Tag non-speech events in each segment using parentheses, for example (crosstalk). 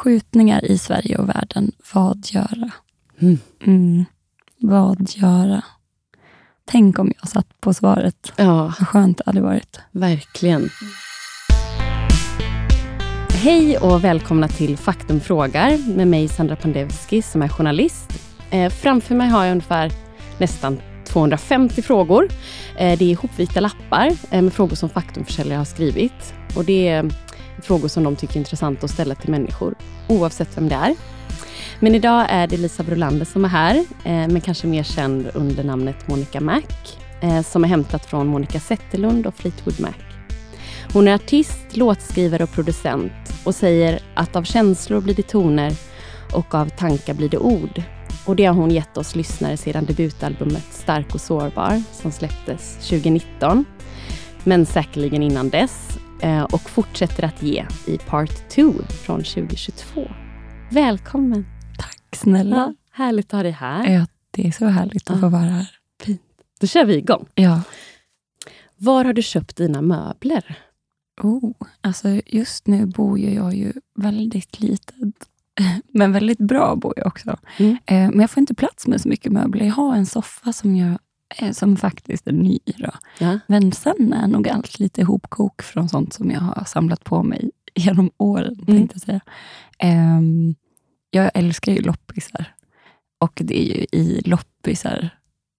skjutningar i Sverige och världen. Vad göra? Mm. Mm. Vad göra? Tänk om jag satt på svaret. Ja, Vad skönt det hade varit. verkligen. Hej och välkomna till Faktum frågar med mig Sandra Pandevski som är journalist. Eh, framför mig har jag ungefär nästan 250 frågor. Eh, det är ihopvita lappar eh, med frågor som Faktumförsäljare har skrivit. Och det är frågor som de tycker är intressanta att ställa till människor, oavsett vem det är. Men idag är det Lisa Brolander som är här, eh, men kanske mer känd under namnet Monica Mac, eh, som är hämtat från Monica Zetterlund och Fleetwood Mac. Hon är artist, låtskrivare och producent och säger att av känslor blir det toner och av tankar blir det ord. Och det har hon gett oss lyssnare sedan debutalbumet Stark och sårbar som släpptes 2019. Men säkerligen innan dess och fortsätter att ge i Part 2 från 2022. Välkommen! Tack snälla. Ja, härligt att ha dig här. Ja, det är så härligt att Ja. få vara här. Då kör vi igång. Ja. Var har du köpt dina möbler? Oh, alltså just nu bor ju jag ju väldigt litet. (laughs) Men väldigt bra bor jag också. Mm. Eh, men jag får inte plats med så mycket möbler. Jag har en soffa som, jag, eh, som faktiskt är ny. Då. Ja. Men sen är nog allt lite hopkok från sånt som jag har samlat på mig (laughs) genom åren. Mm. Tänkte jag säga. Ehm, jag älskar ju loppisar. Och det är ju i loppisar eh,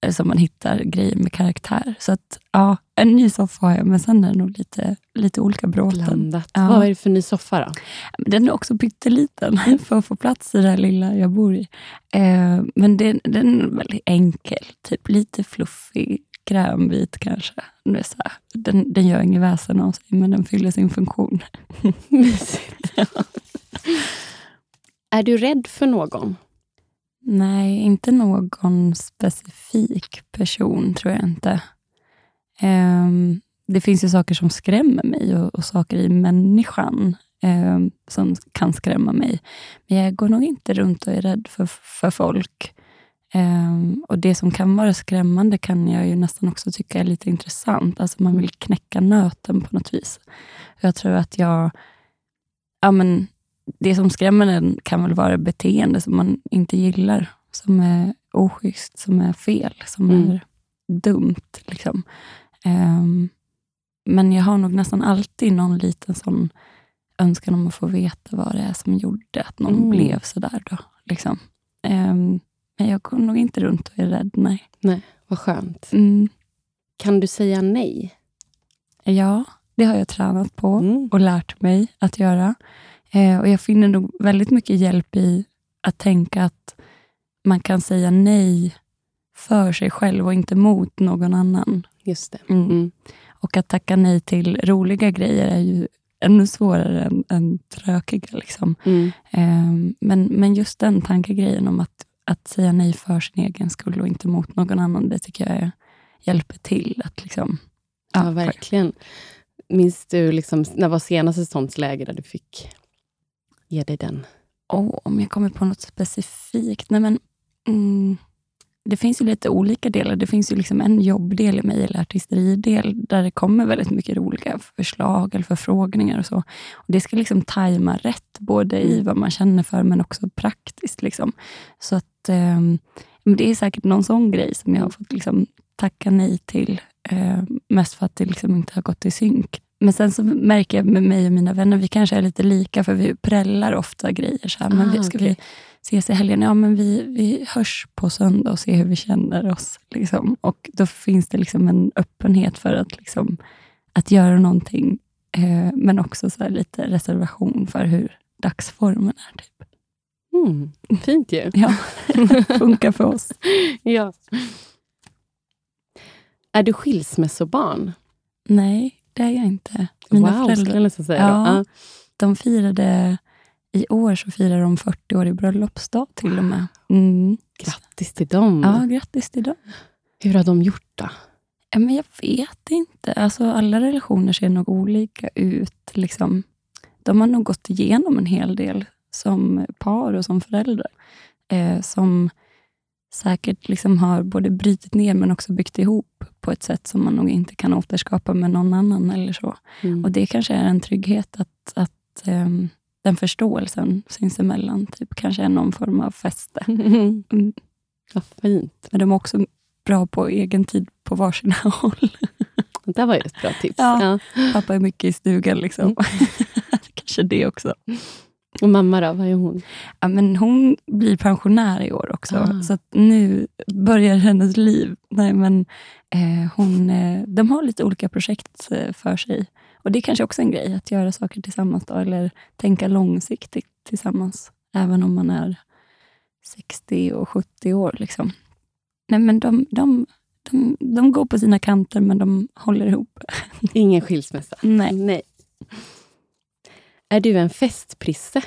som man hittar grejer med karaktär. Så att, ja, en ny soffa har jag, men sen är det nog lite, lite olika bråten. Blandat. Ja. Vad är det för ny soffa då? Den är också pytteliten (laughs) för att få plats i det här lilla jag bor i. Eh, men den, den är väldigt enkel. Typ lite fluffig, grönvit kanske. Det är så här, den, den gör inget väsen av sig, men den fyller sin funktion. (laughs) Mysigt. Är du rädd för någon? Nej, inte någon specifik person tror jag inte. Um, det finns ju saker som skrämmer mig och, och saker i människan um, som kan skrämma mig. Men jag går nog inte runt och är rädd för, för folk. Um, och Det som kan vara skrämmande kan jag ju nästan också tycka är lite intressant. Alltså man vill knäcka nöten på något vis. Jag tror att jag... Ja, men det som skrämmer en kan väl vara beteende som man inte gillar. Som är oschysst, som är fel, som Mm. är dumt. Liksom. Ehm, men jag har nog nästan alltid någon liten sån önskan om att få veta vad det är som gjorde att någon Mm. blev sådär. Då, liksom. Ehm, men jag går nog inte runt och är rädd, nej. Nej, vad skönt. Mm. Kan du säga nej? Ja, det har jag tränat på. Mm. och lärt mig att göra. Eh, och Jag finner nog väldigt mycket hjälp i att tänka att man kan säga nej för sig själv och inte mot någon annan. Just det. Mm. Mm. Och att tacka nej till roliga grejer är ju ännu svårare än, än tråkiga. Liksom. Mm. Eh, men, men just den tankegrejen om att, att säga nej för sin egen skull och inte mot någon annan, det tycker jag är, hjälper till. att liksom, Ja, verkligen. Minns du, liksom, när var senaste sånt läge där du fick ge dig den? Oh, om jag kommer på något specifikt? Nej, men, mm, det finns ju lite olika delar. Det finns ju liksom en jobbdel i mig, eller artisteri-del, där det kommer väldigt mycket roliga förslag eller förfrågningar. och så. Och Det ska liksom tajma rätt, både i vad man känner för, men också praktiskt. Liksom. Så att men det är säkert någon sån grej som jag har fått liksom tacka nej till. Eh, mest för att det liksom inte har gått i synk. Men sen så märker jag med mig och mina vänner, vi kanske är lite lika, för vi prällar ofta grejer. Så här, men Ah, vi, ska okej. vi ses i helgen? Ja, men vi, vi hörs på söndag och ser hur vi känner oss. Liksom. Och Då finns det liksom en öppenhet för att, liksom, att göra någonting, eh, men också så lite reservation för hur dagsformen är. Typ. Mm. Fint ju. Ja, (laughs) funkar för oss. ja. Är du skilsmässobarn? Nej, det är jag inte. Mina wow, föräldrar- skulle jag säga. Ja. Ja. De firade, i år så firar de 40 år i bröllopsdag till och med. Mm. Grattis till dem. Ja, grattis till dem. Hur har de gjort då? Ja, men jag vet inte. Alltså, alla relationer ser nog olika ut. Liksom. De har nog gått igenom en hel del som par och som föräldrar. Eh, som säkert liksom har både brutit ner men också byggt ihop på ett sätt som man nog inte kan återskapa med någon annan. eller så. Mm. Och Det kanske är en trygghet att, att, ehm, den förståelsen sinsemellan. Typ, kanske är någon form av fäste. (laughs) Mm. Vad fint. Men de är också bra på egen tid på varsina (laughs) håll. Det var ju ett bra tips. Ja. Pappa är mycket i stugan. Liksom. Mm. (laughs) kanske det också. Och mamma då, vad är hon? Ja, men hon blir pensionär i år också, Ah. så nu börjar hennes liv. Nej, men, eh, hon, eh, de har lite olika projekt eh, för sig. Och Det är kanske också en grej, att göra saker tillsammans. Då, eller tänka långsiktigt tillsammans, även om man är 60 och 70 år. Liksom. Nej, men de, de, de, de går på sina kanter, men de håller ihop. Ingen skilsmässa. Nej. Nej. Är du en festprisse?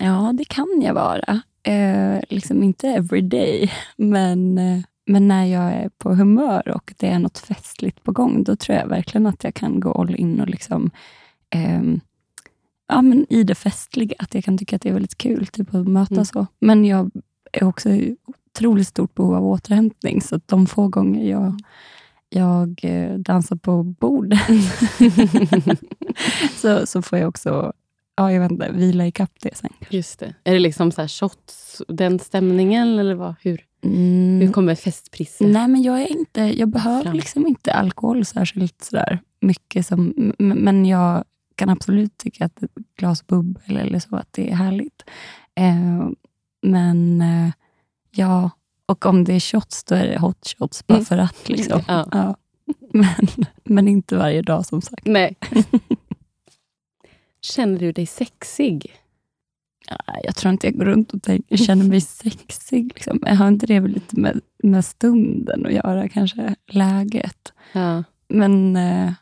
Ja, det kan jag vara. Eh, liksom inte every day, men, eh, men när jag är på humör och det är något festligt på gång, då tror jag verkligen att jag kan gå all in och liksom, ehm, ja, men i det festliga. Att jag kan tycka att det är väldigt kul typ, att mötas. Mm. så. Men jag är också i otroligt stort behov av återhämtning, så de få gånger jag, jag eh, dansar på bordet (laughs) så, så får jag också ja, jag vet inte, vila ikapp det sen. Just det. Är det liksom så här shots, den stämningen? Eller vad? Hur, Mm. hur kommer festprisse? Nej, men jag, är inte, jag behöver Fram. liksom inte alkohol särskilt sådär mycket. Som, men jag kan absolut tycka att ett glas bubbel eller så, att det är härligt. Eh, men eh, ja, och om det är shots, då är det hot shots bara Mm. för att. Liksom. Ja. Ja. Men, men inte varje dag som sagt. Nej. (laughs) Känner du dig sexig? Jag tror inte jag går runt och tänker, känner mig sexig. Liksom. Jag har inte det väl lite med, med stunden att göra, kanske läget. Ja. Men eh,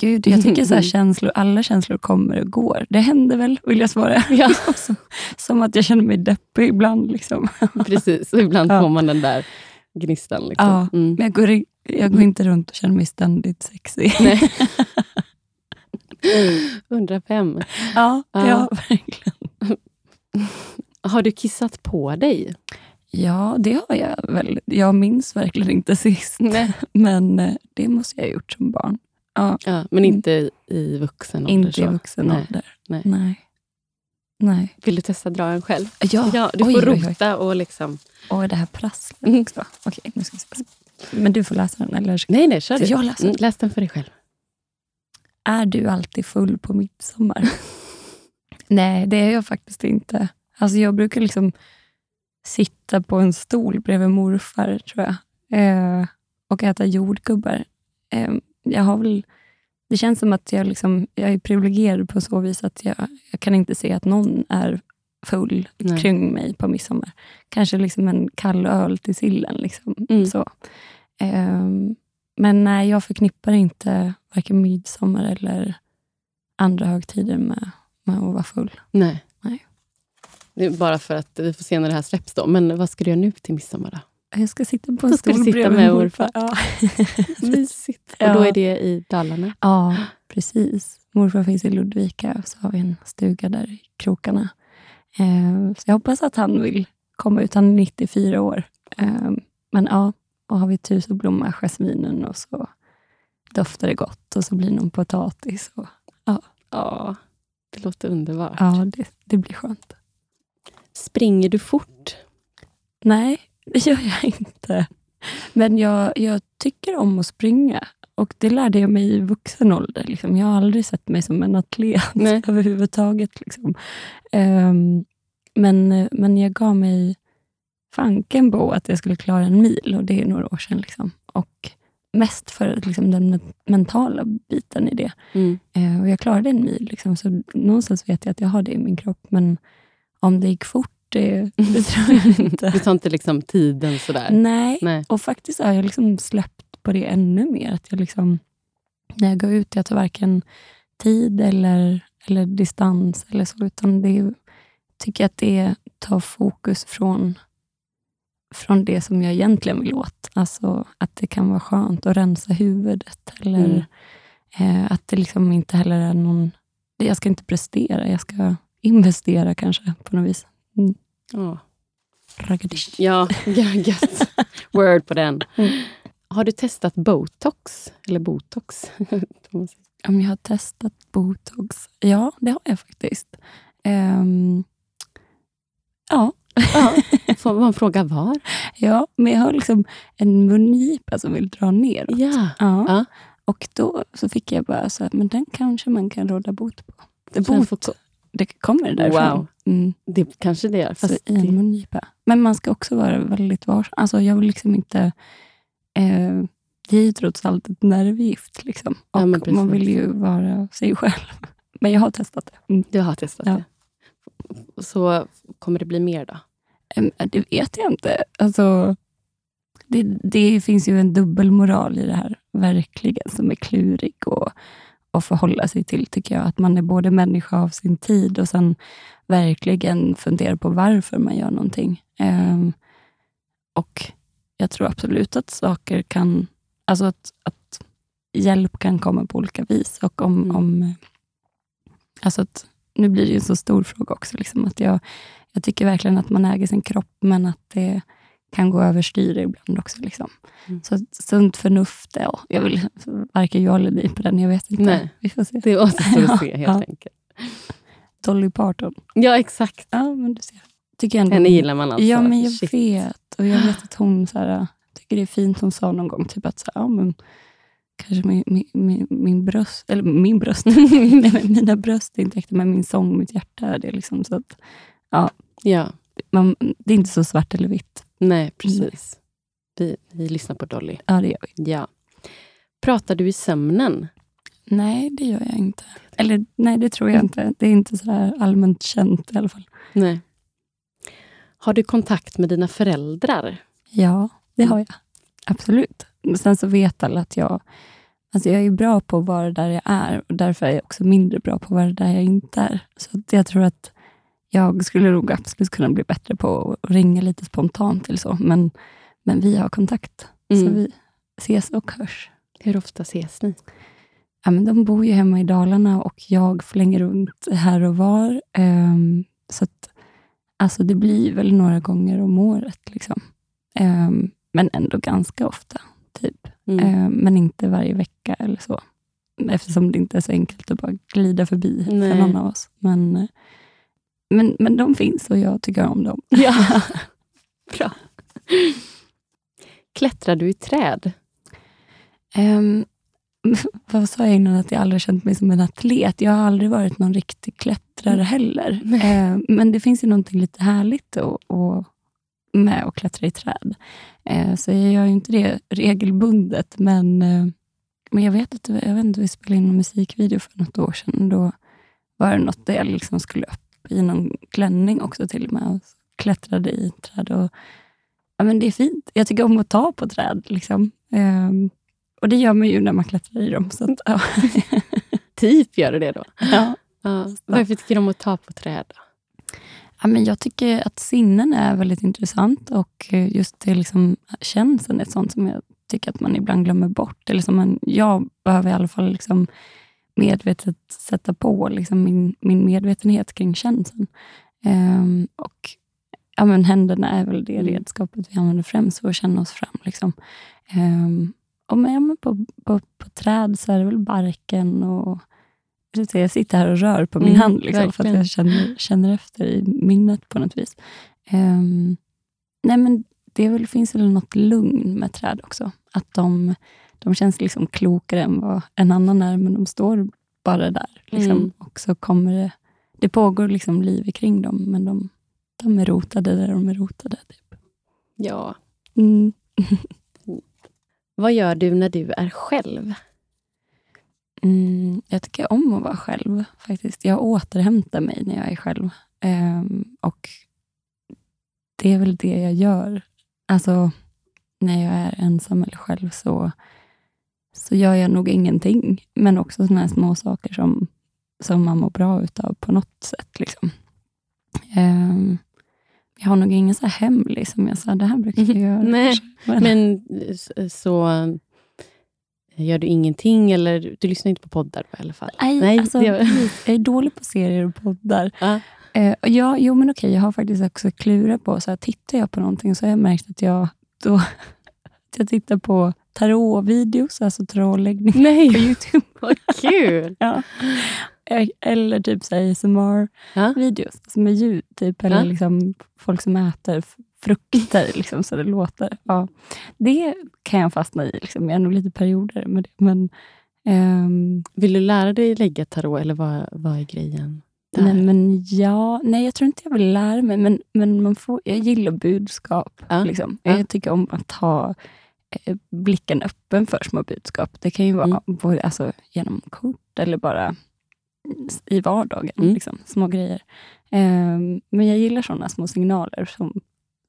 gud, jag tycker så här känslor, alla känslor kommer och går. Det händer väl, vill jag svara. Ja. (laughs) som, som att jag känner mig deppig ibland. Liksom. (laughs) Precis, ibland Ja. får man den där gnistan. Liksom. Ja. Mm. Men jag går, jag går inte runt och känner mig ständigt sexig. (laughs) Nej. 105. Ja, Ja. ja, verkligen. Har du kissat på dig? Ja, det har jag väl. Jag minns verkligen inte sist. Nej. Men eh, det måste jag ha gjort som barn. Ja, Ja, men inte i vuxen ålder? inte i så. vuxen Nej. ålder. Nej. Nej. Nej. Vill du testa dra en själv? Ja, Ja, du oj, får oj, oj. rota och liksom... Och det här prasslet Mm. också. Okej, nu ska vi se. Men du får läsa den, eller? Nej, nej, kör Så du. jag läser? Mm, läs den för dig själv. Är du alltid full på midsommar? (laughs) Nej, det är jag faktiskt inte. Alltså jag brukar liksom sitta på en stol bredvid morfar, tror jag. Eh, och äta jordgubbar. Eh, jag har väl, det känns som att jag, liksom, jag är privilegierad på så vis att jag, jag kan inte se att någon är full Nej. kring mig på midsommar. Kanske liksom en kall öl till sillen. Liksom. Mm. Så. Ehm, men nej, jag förknippar inte varken midsommar eller andra högtider med, med att vara full. Nej. Nej. Det är bara för att vi får se när det här släpps. Då. Men vad ska du göra nu till midsommar? Då? Jag ska sitta på en Då ska du stol sitta med morfar. Ja. (laughs) Mysigt. Ja. Och då är det i Dalarna? ja, precis. Morfar finns i Ludvika, så har vi en stuga där i krokarna. Ehm, så jag hoppas att han vill komma ut. Han är 94 år. Ehm, men ja, och har vi tur så blommar jasminen och så doftar det gott och så blir det någon potatis. Och, Ja, det låter underbart. ja, det, det blir skönt. Springer du fort? Nej, det gör jag inte. Men jag, jag tycker om att springa. Och Det lärde jag mig i vuxen ålder. Liksom. Jag har aldrig sett mig som en atlet Nej. (laughs) överhuvudtaget. Liksom. Ehm, men, men jag gav mig fanken på att jag skulle klara en mil och det är några år sedan. Liksom. Och Mest för liksom, den men- mentala biten i det. Mm. Eh, och jag klarade en mil. Liksom, så någonstans vet jag att jag har det i min kropp. Men om det gick fort, det, (laughs) det tror jag inte. Du tar inte liksom tiden sådär? Nej, Nej. och faktiskt har jag liksom släppt på det ännu mer. Att jag liksom, när jag går ut, jag tar varken tid eller, eller distans eller så, utan det tycker att det tar fokus från, från det som jag egentligen vill åt. Alltså att det kan vara skönt att rensa huvudet. Eller Mm. eh, att det liksom inte heller är någon... Jag ska inte prestera, jag ska investera kanske på något vis. Mm. Ja, Raggadish. (laughs) ja gött. Word på den. Mm. Har du testat botox? Eller botox? (laughs) Om jag har testat botox? Ja, det har jag faktiskt. Um, ja. ja. (laughs) Får man fråga var? Ja, men jag har liksom en mungipa som vill dra neråt. Ja. Ja. Ja. Och då så fick jag bara så här, men den kanske man kan råda bot på. Bot. Det kommer därifrån. Wow. Mm. det kanske det gör. Så Fast i en mungipa. Men man ska också vara väldigt varsam. Alltså jag vill liksom inte... Eh, det är ju trots allt ett nervgift. Liksom. Ja, Och man precis. vill ju vara sig själv. (laughs) Men jag har testat det. Mm. du har testat Ja. det. Så kommer det bli mer då? Det vet jag inte. Alltså, det, det finns ju en dubbelmoral i det här, verkligen, som är klurig och, att förhålla sig till, tycker jag. Att man är både människa av sin tid och sen verkligen funderar på varför man gör någonting. Em, och jag tror absolut att saker kan... Alltså att, att hjälp kan komma på olika vis. Och om, Mm. om alltså att, nu blir det ju en så stor fråga också. Liksom, att jag, jag tycker verkligen att man äger sin kropp, men att det kan gå överstyr ibland också. Liksom. Mm. Så sunt förnuft, ja, jag vill varken jag eller ni på den, jag vet inte. Nej. Vi får se. Det återstår (laughs) Ja, att se helt ja. enkelt. Dolly Parton. Ja, exakt. Ja, men du ser. Tycker jag ändå, Henne gillar man alltså. Ja, men jag Shit. vet. Och jag vet (gasps) att hon så här, tycker det är fint. Hon sa någon gång typ att så här, ja, men, kanske min, min, min, min bröst, eller min bröst, (laughs) Nej, mina bröst är inte äkta, men min sång, mitt hjärta är det. Liksom, så att, Ja, man, det är inte så svart eller vitt. Nej precis. Vi, vi lyssnar på Dolly. Ja, det gör vi. Ja. Pratar du i sömnen? Nej, det gör jag inte. Eller nej, det tror jag inte. Det är inte så allmänt känt i alla fall. Nej. Har du kontakt med dina föräldrar? Ja, det har jag. Absolut. Men sen så vet alla att jag, alltså jag är bra på att vara där jag är och därför är jag också mindre bra på att vara där jag inte är. Så jag tror att jag skulle nog absolut kunna bli bättre på att ringa lite spontant eller så. Men, men vi har kontakt. Så Mm. vi ses och hörs. Hur ofta ses ni? Ja, men de bor ju hemma i Dalarna och jag flänger runt här och var. Ehm, så att, alltså det blir väl några gånger om året. Liksom. Ehm, men ändå ganska ofta. typ. Mm. Ehm, men inte varje vecka eller så. Eftersom det inte är så enkelt att bara glida förbi Nej. för någon av oss. Men, eh, men, men de finns och jag tycker om dem. (laughs) Ja. (laughs) Bra. Klättrar du i träd? Ehm, (laughs) vad sa jag innan, att jag aldrig känt mig som en atlet? Jag har aldrig varit någon riktig klättrare heller. Nej. Ehm, men det finns ju någonting lite härligt och, och med att klättra i träd. Ehm, så jag gör ju inte det regelbundet, men, eh, men jag vet att jag vet inte, vi spelade in en musikvideo för något år sedan. Då var det något där jag liksom skulle upp i någon klänning också till och med och klättrade i träd. Och, ja, men det är fint. Jag tycker om att ta på träd. Liksom. Ehm, och det gör man ju när man klättrar i dem. Så att, ja. (laughs) Typ gör du det då? ja. Ja. Varför tycker du om att ta på träd? då? Ja, men jag tycker att sinnen är väldigt intressant och eh, just det liksom, känseln är ett sånt som jag tycker att man ibland glömmer bort. Eller som man, jag behöver i alla fall liksom medvetet sätta på liksom min, min medvetenhet kring känseln. Ehm, och ja, men händerna är väl det Mm. redskapet vi använder främst för att känna oss fram. Liksom. Ehm, och men, ja, men på, på, på träd så är det väl barken och jag sitter här och rör på min Mm, hand liksom, för att jag känner, känner efter i minnet på något vis. Ehm, nej men det väl, finns väl något lugn med träd också. Att de, de känns liksom klokare än vad en annan är, men de står bara där. Liksom. Mm. Och så kommer det, det pågår liksom liv kring dem, men de, de är rotade där de är rotade. Typ. Ja. Mm. (laughs) Vad gör du när du är själv? Mm, jag tycker om att vara själv faktiskt. Jag återhämtar mig när jag är själv. Ehm, och det är väl det jag gör. Alltså, när jag är ensam eller själv så, så gör jag nog ingenting. Men också såna här små saker som, som man mår bra utav på något sätt. Liksom. Ehm, jag har nog ingen så här hemlig som jag sa, det här brukar jag göra. Nej. Men, så eh, gör du ingenting eller du lyssnar inte på poddar i alla fall? nej, Nej, alltså, jag är dålig på serier och poddar. Eh, och ja, jo, men okej, jag har faktiskt också klurat på, så här, tittar jag på någonting så har jag märkt att jag, då, (laughs) jag tittar på tarotvideos, alltså tarotläggning Nej. på Youtube. (laughs) Vad kul! ja. Eh, Eller typ ASMR-videos Ja. som är ljud. Typ, eller Ja. liksom folk som äter frukter liksom, så det låter. Ja. Det kan jag fastna i. Liksom. Jag är nog lite perioder med det. Men, ehm, Vill du lära dig lägga tarot eller vad, vad är grejen? där? nej, men ja, nej, jag tror inte jag vill lära mig. Men, men man får, jag gillar budskap. Ja. Liksom. Ja. Jag tycker om att ha blicken öppen för små budskap. Det kan ju vara Mm. både, alltså, genom kort eller bara i vardagen. Mm. Liksom, små grejer. Ehm, men jag gillar sådana små signaler. Som,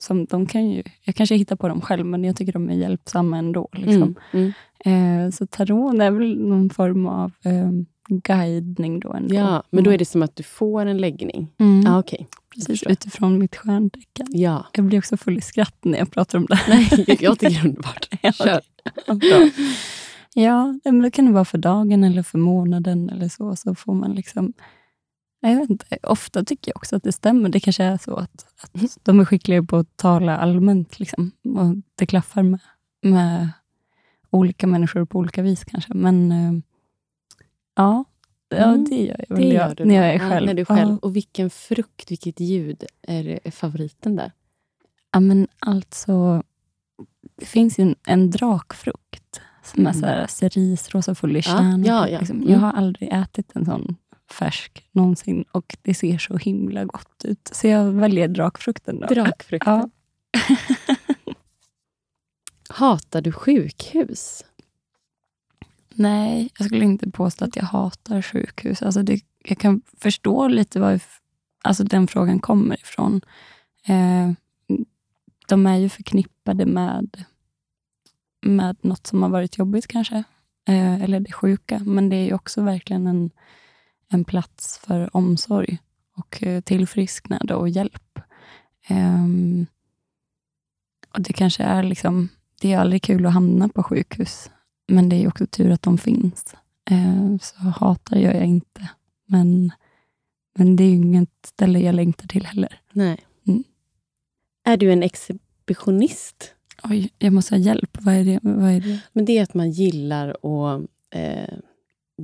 som de kan ju, jag kanske hittar på dem själv, men jag tycker de är hjälpsamma ändå. Liksom. Mm. Eh, så tarot är väl någon form av eh, guidning då. Ändå. Ja, men då är det som att du får en läggning. Mm. Ja, okej. Precis, utifrån mitt stjärntecken. Ja. Jag blir också full i skratt när jag pratar om det. Nej, jag tycker det är underbart. (laughs) Kör. Ja, men det kan det vara för dagen eller för månaden eller så. Så får man liksom... Jag vet inte, ofta tycker jag också att det stämmer. Det kanske är så att, att de är skickliga på att tala allmänt. Liksom, och det klaffar med, med olika människor på olika vis kanske. Men eh, ja, ja Mm, det gör jag Det jag, gör du när jag är Ja, själv. när du är själv. Ja. Och vilken frukt, vilket ljud är, är favoriten där? Ja, men alltså, det finns ju en, en drakfrukt som är Mm. så här i Ja, kärna. ja, ja. Liksom. Mm. Jag har aldrig ätit en sån färsk någonsin och det ser så himla gott ut. Så jag väljer drakfrukten. Då. Drakfrukten. Ja. Hatar du sjukhus? Nej, jag skulle inte påstå att jag hatar sjukhus. Alltså det, jag kan förstå lite var alltså den frågan kommer ifrån. Eh, de är ju förknippade med, med något som har varit jobbigt kanske. Eh, eller det sjuka. Men det är ju också verkligen en, en plats för omsorg och eh, tillfrisknande och hjälp. Eh, och Det kanske är liksom, det är aldrig kul att hamna på sjukhus. Men det är också tur att de finns. Eh, så hatar gör jag inte. Men, men det är ju inget ställe jag längtar till heller. Nej. Mm. Är du en exhibitionist? Oj, jag måste ha hjälp. Vad är det? Vad är det? Men det är att man gillar att eh,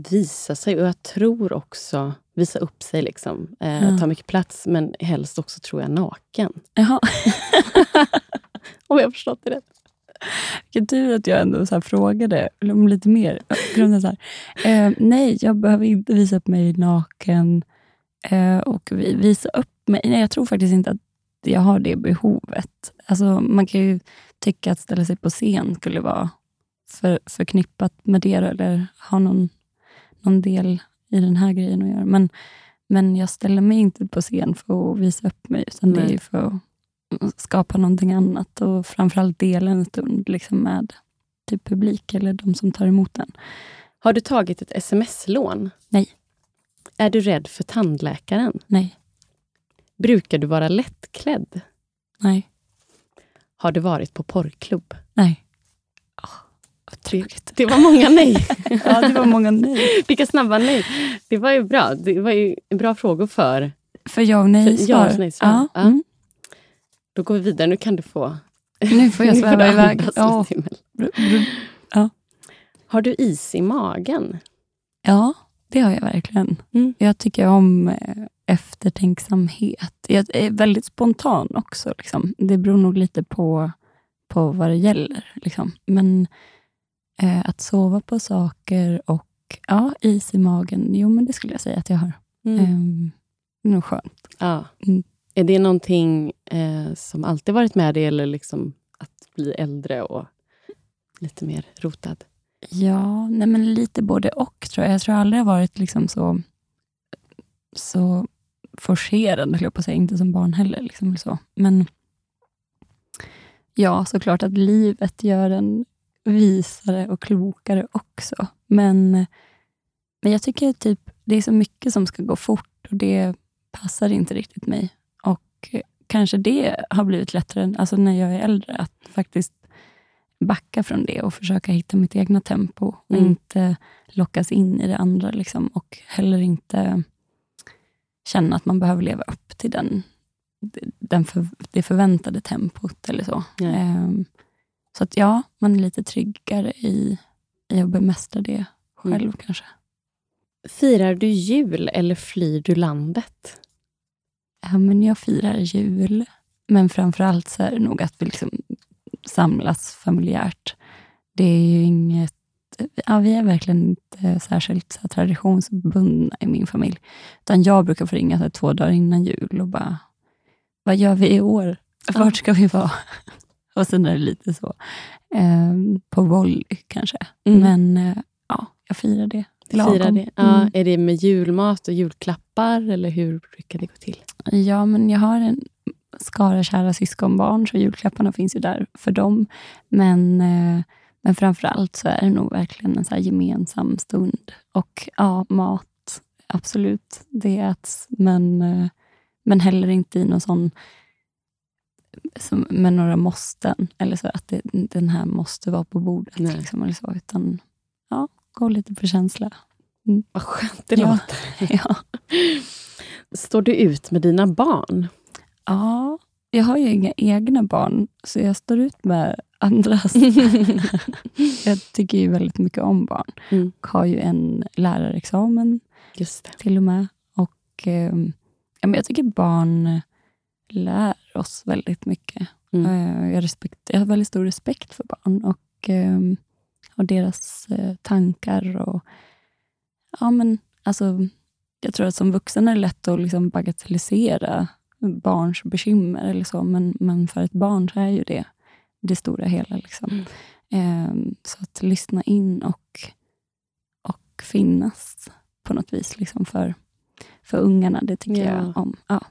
visa sig och jag tror också visa upp sig, liksom. eh, Ja. ta mycket plats, men helst också tror jag naken. Jaha, (laughs) Om jag har förstått det rätt. Vilken tur att jag ändå så frågade om lite mer. Så eh, nej, jag behöver inte visa upp mig naken eh, och vi- visa upp mig. Nej, jag tror faktiskt inte att jag har det behovet. Alltså, man kan ju tycka att ställa sig på scen skulle vara för, förknippat med det eller ha någon, någon del i den här grejen att göra. Men, men jag ställer mig inte på scen för att visa upp mig, utan det är Nej. för att skapa någonting annat och framförallt dela en stund liksom med typ publik eller de som tar emot den. Har du tagit ett sms-lån? Nej. Är du rädd för tandläkaren? Nej, Brukar du vara lättklädd? nej, Har du varit på porrklubb? nej. Tråkigt. Det var många nej. (laughs) Ja, det var många nej. Vilka snabba nej. Det var ju bra. Det var ju bra frågor för... För ja och nej För ja nej-svar. Ja, Ja. mm. Då går vi vidare. Nu kan du få... Nu får jag (laughs) sväva iväg. Ja. br- Har du is i magen? Ja, det har jag verkligen. Mm. Jag tycker om eh, eftertänksamhet. Jag är väldigt spontan också. Liksom. Det beror nog lite på, på vad det gäller. Liksom. Men eh, att sova på saker och ja, is i magen, jo men det skulle jag säga att jag har. Mm. det är nog skönt. Ja. Mm. Är det någonting eh, som alltid varit med dig eller liksom att bli äldre och lite mer rotad? Ja, nej men lite både och tror jag. Jag tror aldrig jag har varit liksom så, så forcerad, höll jag på att säga. Inte som barn heller. Liksom så. Men ja, såklart att livet gör en visare och klokare också. Men, men jag tycker typ det är så mycket som ska gå fort och det passar inte riktigt mig. Kanske det har blivit lättare, alltså när jag är äldre, att faktiskt backa från det och försöka hitta mitt egna tempo och Mm. inte lockas in i det andra. Liksom, och heller inte känna att man behöver leva upp till den, den för, det förväntade tempot. eller så. Ehm, Så att ja, man är lite tryggare i, i att bemästra det själv Mm. kanske. Firar du jul eller flyr du landet? Ja, men jag firar jul, men framför allt så är det nog att vi liksom samlas familjärt. Det är ju inget... Ja, vi är verkligen inte särskilt så traditionsbundna i min familj. Utan jag brukar få ringa så två dagar innan jul och bara, vad gör vi i år? Vart ska vi vara? (laughs) och sen är det lite så, eh, på volley kanske. Mm. Men eh, ja, jag firar det. Firar det. Ja, Mm. Är det med julmat och julklappar eller hur brukar det gå till? Ja, men jag har en skara kära syskonbarn, så julklapparna finns ju där för dem. Men, eh, men framför allt så är det nog verkligen en så här gemensam stund. Och ja, mat, absolut, det äts. Men, eh, men heller inte i någon sån som, med några måsten. Eller så att det, den här måste vara på bordet. Liksom, eller så, utan gå lite på känsla. Vad skönt det Ja. låter. (laughs) ja. Står du ut med dina barn? Ja, jag har ju inga egna barn, så jag står ut med andras. (laughs) jag tycker ju väldigt mycket om barn. Mm. Och har ju en lärarexamen till och med. Och eh, ja, men Jag tycker barn lär oss väldigt mycket. Mm. Eh, jag, respekt, jag har väldigt stor respekt för barn och, eh, och deras eh, tankar. och ja, men alltså, Jag tror att som vuxen är det lätt att liksom bagatellisera barns bekymmer, eller så, men, men för ett barn så är ju det det stora hela. Liksom. Mm. Eh, så att lyssna in och, och finnas på något vis liksom för, för ungarna, det tycker Ja. jag om. Ja.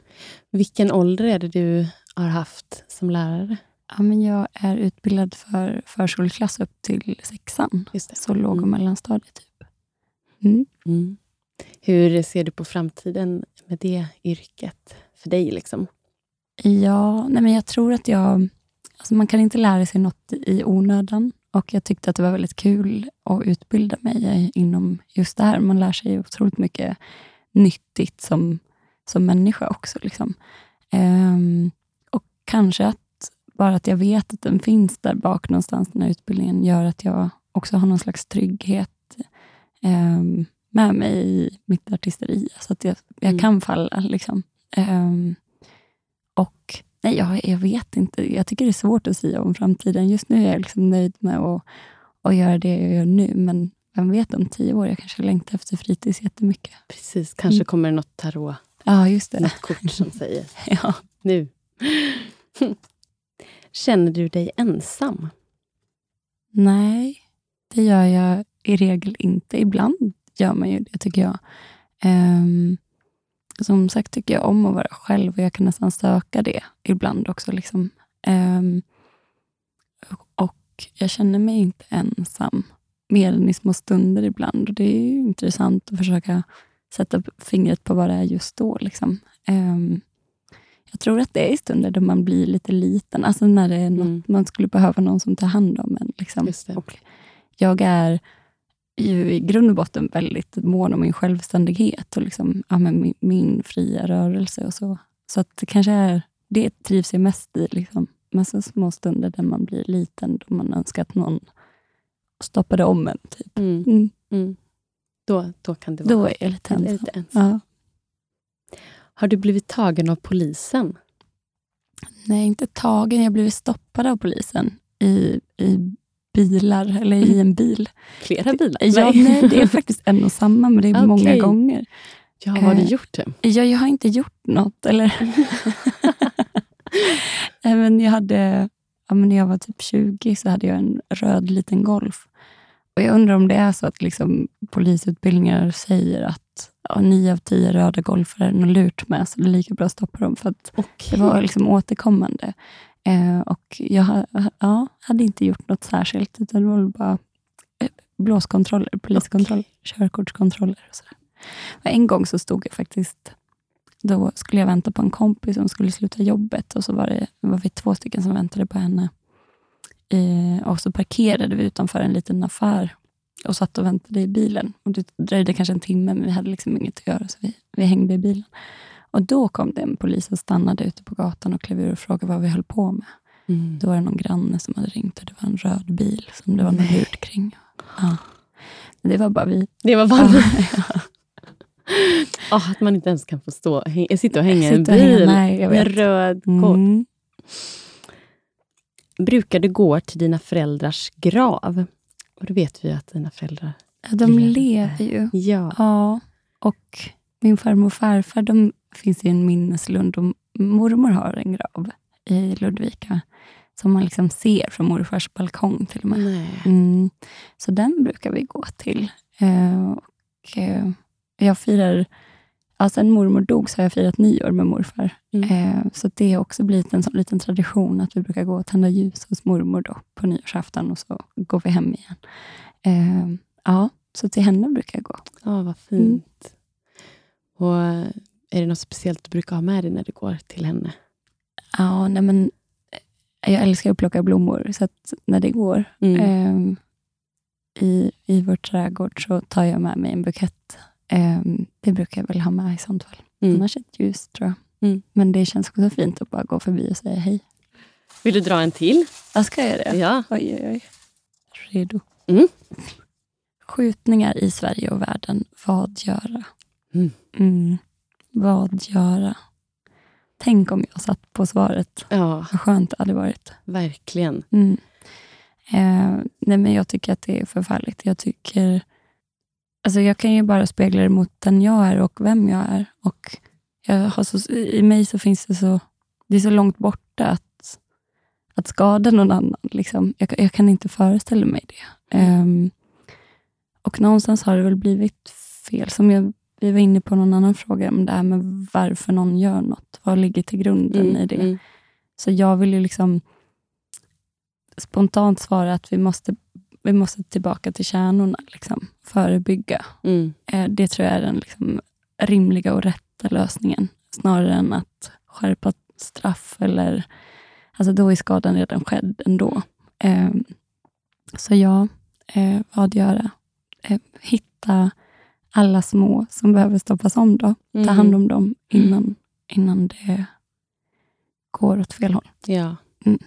Vilken ålder är det du har haft som lärare? Ja, men jag är utbildad för förskoleklass upp till sexan, så låg och Mm. mellanstadiet. Typ. Mm. Mm. Hur ser du på framtiden med det yrket för dig? Liksom? Ja, nej men jag tror att jag... Alltså man kan inte lära sig något i onödan. Och Jag tyckte att det var väldigt kul att utbilda mig inom just det här. Man lär sig otroligt mycket nyttigt som, som människa också. Liksom. Ehm, och kanske att bara att jag vet att den finns där bak någonstans, den här utbildningen, gör att jag också har någon slags trygghet ehm, med mig i mitt artisteri. Så att jag, jag Mm. kan falla. Liksom. Ehm, och nej, jag, jag vet inte. Jag tycker det är svårt att säga om framtiden. Just nu är jag liksom nöjd med att, att göra det jag gör nu. Men vem vet om tio år? Jag kanske längtar efter fritids jättemycket. Precis, kanske Mm. kommer det något tarot, Ja, just det. något kort som säger (laughs) Ja. nu. Känner du dig ensam? Nej, det gör jag i regel inte. Ibland gör man ju det, tycker jag. Um, som sagt tycker jag om att vara själv och jag kan nästan söka det ibland också. Liksom. Um, och jag känner mig inte ensam, mer än i små stunder ibland. Och Det är ju intressant att försöka sätta fingret på vad det är just då. Liksom. Um, jag tror att det är stunder då man blir lite liten. Alltså när det är något, Mm. man skulle behöva någon som tar hand om en. Liksom. Och jag är ju i grund och botten väldigt mån om min självständighet och liksom, ja, men min, min fria rörelse och så. Så att det kanske är, det trivs jag mest i. Liksom. Men så små stunder där man blir liten, då man önskar att någon stoppade om en. Typ. Mm. Mm. Mm. Då, då kan det vara Då är jag lite är ensam. lite ensam. Ja. Har du blivit tagen av polisen? Nej, inte tagen. Jag har blivit stoppad av polisen i, i bilar, eller i en bil. Flera bilar? Ja, nej, det är faktiskt en och samma, men det är många Okej. gånger. Ja, har du Eh, gjort? Det? Ja, jag har inte gjort något. Eller? Nej, (laughs) men jag hade, ja, men när jag var typ 20 så hade jag en röd liten Golf. Och Jag undrar om det är så att liksom, polisutbildningar säger att ja, nio av tio röda Golfar är något lurt med, så det är lika bra att stoppa dem. För att Okej. det var liksom återkommande. Eh, och jag ja, hade inte gjort något särskilt, utan det var bara eh, blåskontroller, poliskontroller, körkortskontroller och sådär. En gång så stod jag faktiskt, då skulle jag vänta på en kompis som skulle sluta jobbet och så var det var vi två stycken som väntade på henne. Eh, och så parkerade vi utanför en liten affär och satt och väntade i bilen. Och Det dröjde kanske en timme, men vi hade liksom inget att göra, så vi, vi hängde i bilen. Och Då kom det en polis och stannade ute på gatan och klev ur och frågade vad vi höll på med. Mm. Då var det någon granne som hade ringt och det var en röd bil som det var någon lurt kring. Ja. Det var bara vi. Det var Ja. bara (laughs) Åh, att man inte ens kan få stå, sitta och hänga i en bil nej, med röd kod. Mm. Brukar du gå till dina föräldrars grav? Och då vet vi ju att dina föräldrar... De Lever. lever ju. Ja. Ja, och min farmor och farfar de finns i en minneslund och mormor har en grav i Ludvika som man liksom ser från morfars balkong till och med. Mm. Så den brukar vi gå till. Eh, och, eh, jag firar, ja, sen mormor dog så har jag firat nyår med morfar. Mm. Eh, så det har också blivit en sån liten tradition att vi brukar gå och tända ljus hos mormor då, på nyårsafton och så går vi hem igen. Eh, ja, så till henne brukar jag gå. Ja, vad fint. Och eh, är det något speciellt du brukar ha med dig när du går till henne? Ja, nej men, eh, jag älskar att plocka blommor, så att när det går Mm. ehm, i, i vår trädgård så tar jag med mig en bukett. Ehm, det brukar jag väl ha med i sånt fall. Mm. Annars ett ljus, tror jag. Mm. Men det känns också fint att bara gå förbi och säga hej. Vill du dra en till? Jag ska göra det. Ja. Oj, oj, oj. Redo. Mm. Skjutningar i Sverige och världen. Vad göra? Mm. Mm. Vad göra? Tänk om jag satt på svaret. Ja, Vad skönt det hade varit. verkligen. Eh, nej men jag tycker att det är förfärligt. Jag tycker... Alltså jag kan ju bara spegla det mot den jag är och vem jag är. Och jag har så, I mig så finns det så... Det är så långt borta att, att skada någon annan. Liksom. Jag, jag kan inte föreställa mig det. Ehm, och någonstans har det väl blivit fel. Som jag, vi var inne på någon annan fråga, om det här med varför någon gör något. Vad ligger till grunden i det? Mm. Så jag vill ju liksom spontant svara att vi måste, vi måste tillbaka till kärnorna. Liksom, förebygga. Mm. Eh, Det tror jag är den liksom rimliga och rätta lösningen. Snarare än att skärpa straff. eller alltså Då är skadan redan skedd ändå. Eh, Så ja, eh, vad göra? Eh, Hitta alla små som behöver stoppas om. då. Ta Mm. hand om dem innan, innan det går åt fel håll. Ja. Mm.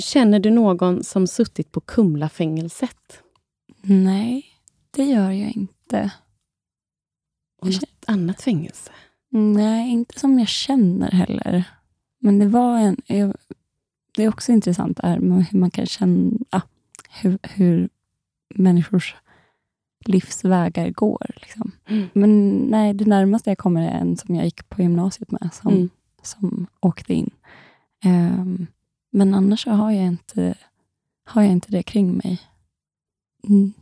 Känner du någon som suttit på Kumlafängelset? Nej, det gör jag inte. Och något annat fängelse? Nej, inte som jag känner heller. Men det var en... Det är också intressant det här med hur man kan känna hur, hur människors livsvägar går. Liksom. Mm. Men nej, det närmaste jag kommer är en som jag gick på gymnasiet med, som, Mm. som åkte in. Ehm, men annars har jag inte, har jag inte det kring mig. Mm.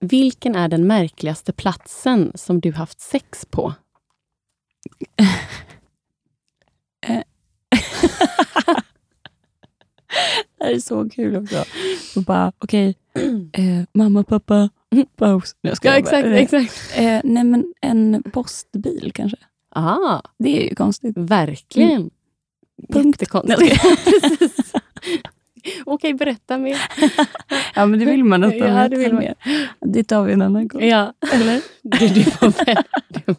Vilken är den märkligaste platsen som du haft sex på? (laughs) Det här är så kul också. Och bara, okej, (clears throat) eh, mamma, pappa, paus. Nej, jag skojar Ja, exakt. Nej. exakt. Eh, nej, men en postbil kanske. Ah, Det är ju konstigt. verkligen. Punkt. Jättekonstigt. (laughs) Okej, berätta mer. (laughs) Ja, men det vill man nästan Ja, det vill man. Det tar vi en annan gång. Ja. Eller? (laughs) Du, du väl.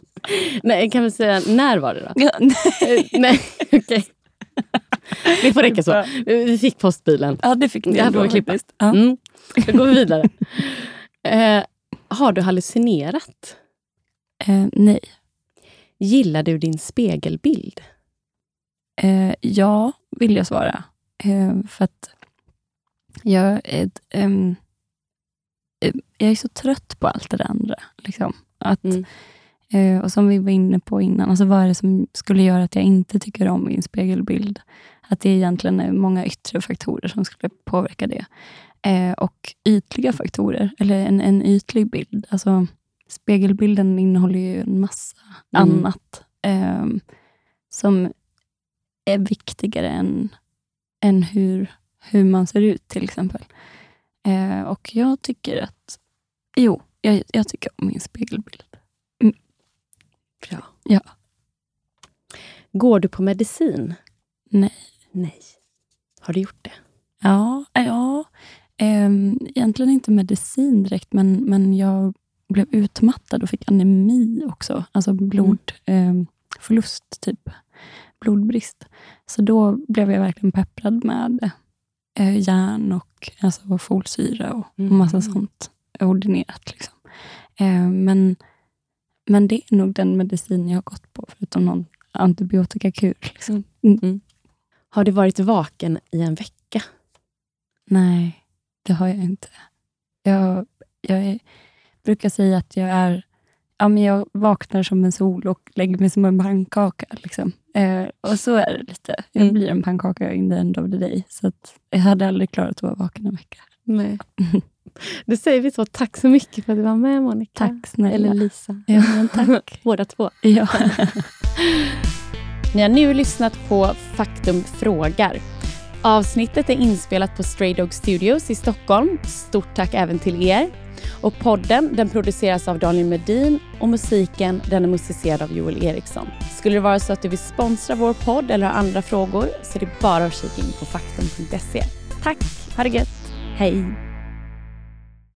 Nej, kan vi säga, när var det då? Ja, Eh, Nej, okej. Det får räcka så. Vi fick postbilen. ja, det fick ni. Det ändå vi klippa. faktiskt. Ja. Mm. Då går vi vidare. Eh, har du hallucinerat? Eh, nej. Gillar du din spegelbild? Eh, ja, vill jag svara. Eh, för att jag eh, jag är så trött på allt det där andra. Liksom. Att, Mm. eh, och som vi var inne på innan, alltså vad är det som skulle göra att jag inte tycker om min spegelbild? Att det egentligen är många yttre faktorer som skulle påverka det. Eh, och ytliga faktorer, eller en, en ytlig bild. Alltså, spegelbilden innehåller ju en massa Mm. annat ehm, som är viktigare än, än hur, hur man ser ut till exempel. Eh, och jag tycker att, jo, jag, jag tycker om min spegelbild. Bra. Ja. Går du på medicin? Nej. Nej. Har du gjort det? Ja, ja ehm, egentligen inte medicin direkt, men, men jag blev utmattad och fick anemi också. Alltså blodförlust, ehm, förlust, typ. Blodbrist. Så då blev jag verkligen pepprad med eh, järn och alltså, folsyra och Mm. massa sånt ordinerat. Liksom. Eh, men, men det är nog den medicin jag har gått på, förutom någon antibiotikakur. Liksom. Har du varit vaken i en vecka? Nej, det har jag inte. Jag, jag är, brukar säga att jag är ja, men jag vaknar som en sol och lägger mig som en pannkaka. Liksom. Eh, och så är det lite. Jag Mm. blir en pannkaka in the end of the day. Så jag hade aldrig klarat att vara vaken en vecka. Nej. (laughs) Då säger vi så. Tack så mycket för att du var med Monica. Tack snälla. Eller Lisa. Ja, (laughs) men tack. (laughs) Båda två. ja. Ni har nu lyssnat på Faktum frågar. Avsnittet är inspelat på Stray Dog Studios i Stockholm. Stort tack även till er. Och podden den produceras av Daniel Medin och musiken den är musicerad av Joel Eriksson. Skulle det vara så att du vill sponsra vår podd eller har andra frågor så är det bara att kika in på faktum.se. Tack, ha det gött. Hej!